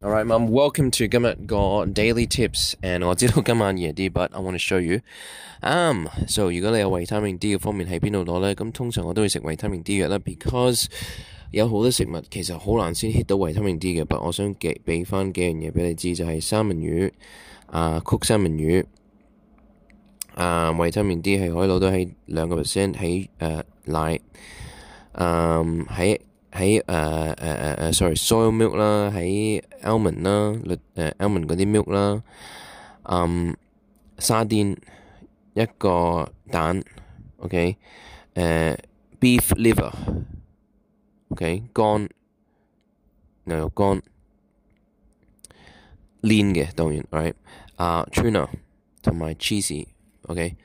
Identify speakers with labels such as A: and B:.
A: Alright, mum. Welcome to 今日个 daily tips，and 我知道今晚夜啲，but I want to show you。啱，so 如果你有维他命 D 嘅方面喺边度攞咧？咁通常我都会食维他命 D 药啦，because 有好多食物其实好难先 hit 到维他命 D 嘅。but 我想给俾翻几样嘢俾你知，就系三文鱼啊，曲三文鱼啊，维他命 D 系可以攞到喺两个 percent 喺诶奶，嗯喺。 喺誒誒誒誒，sorry，soy milk 啦，喺 almond 啦，誒 almond 嗰啲 milk 啦，嗯，沙甸一個蛋，OK，誒 beef liver，OK，乾牛肉乾，lean 嘅當然，right，啊 tuna 同埋 cheese，OK。